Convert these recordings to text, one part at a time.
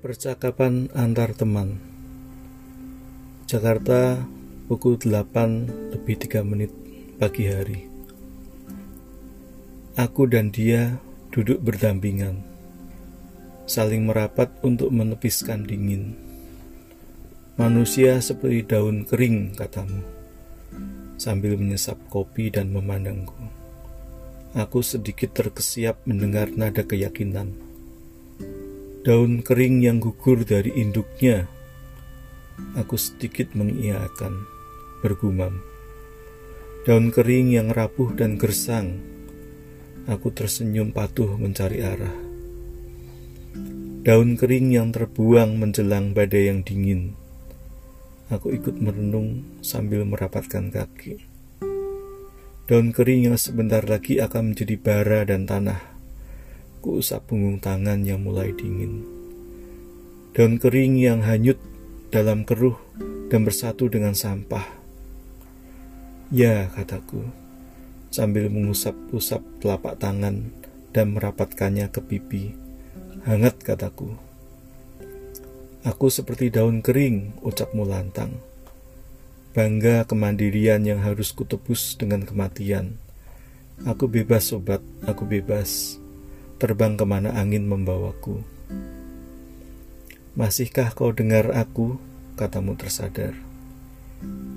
Percakapan antar teman. Jakarta pukul 8 lebih 3 menit pagi hari. Aku dan dia duduk berdampingan Saling merapat untuk menepiskan dingin. Manusia seperti daun kering katamu Sambil menyesap kopi dan memandangku. Aku sedikit terkesiap mendengar nada keyakinan Daun kering yang gugur dari induknya. Aku sedikit mengiyakan, bergumam. Daun kering yang rapuh dan gersang. Aku tersenyum patuh mencari arah. Daun kering yang terbuang menjelang badai yang dingin. Aku ikut merenung sambil merapatkan kaki. Daun kering yang sebentar lagi akan menjadi bara dan tanah Kuusap punggung tangan yang mulai dingin. Daun kering yang hanyut dalam keruh dan bersatu dengan sampah. Ya, kataku, sambil mengusap-usap telapak tangan dan merapatkannya ke pipi. Hangat, kataku. Aku seperti daun kering, ucapmu lantang. Bangga kemandirian yang harus kutebus dengan kematian. Aku bebas, sobat, aku bebas terbang ke mana angin membawaku. Masihkah kau dengar aku? Katamu tersadar.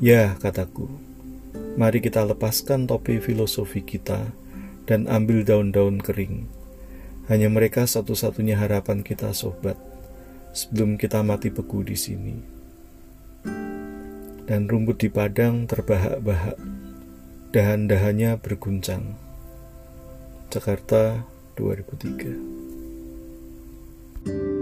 Ya, kataku. Mari kita lepaskan topi filosofi kita dan ambil daun-daun kering. Hanya mereka satu-satunya harapan kita, sobat, sebelum kita mati beku di sini. Dan rumput di padang terbahak-bahak, dahan-dahannya berguncang. Jakarta 2003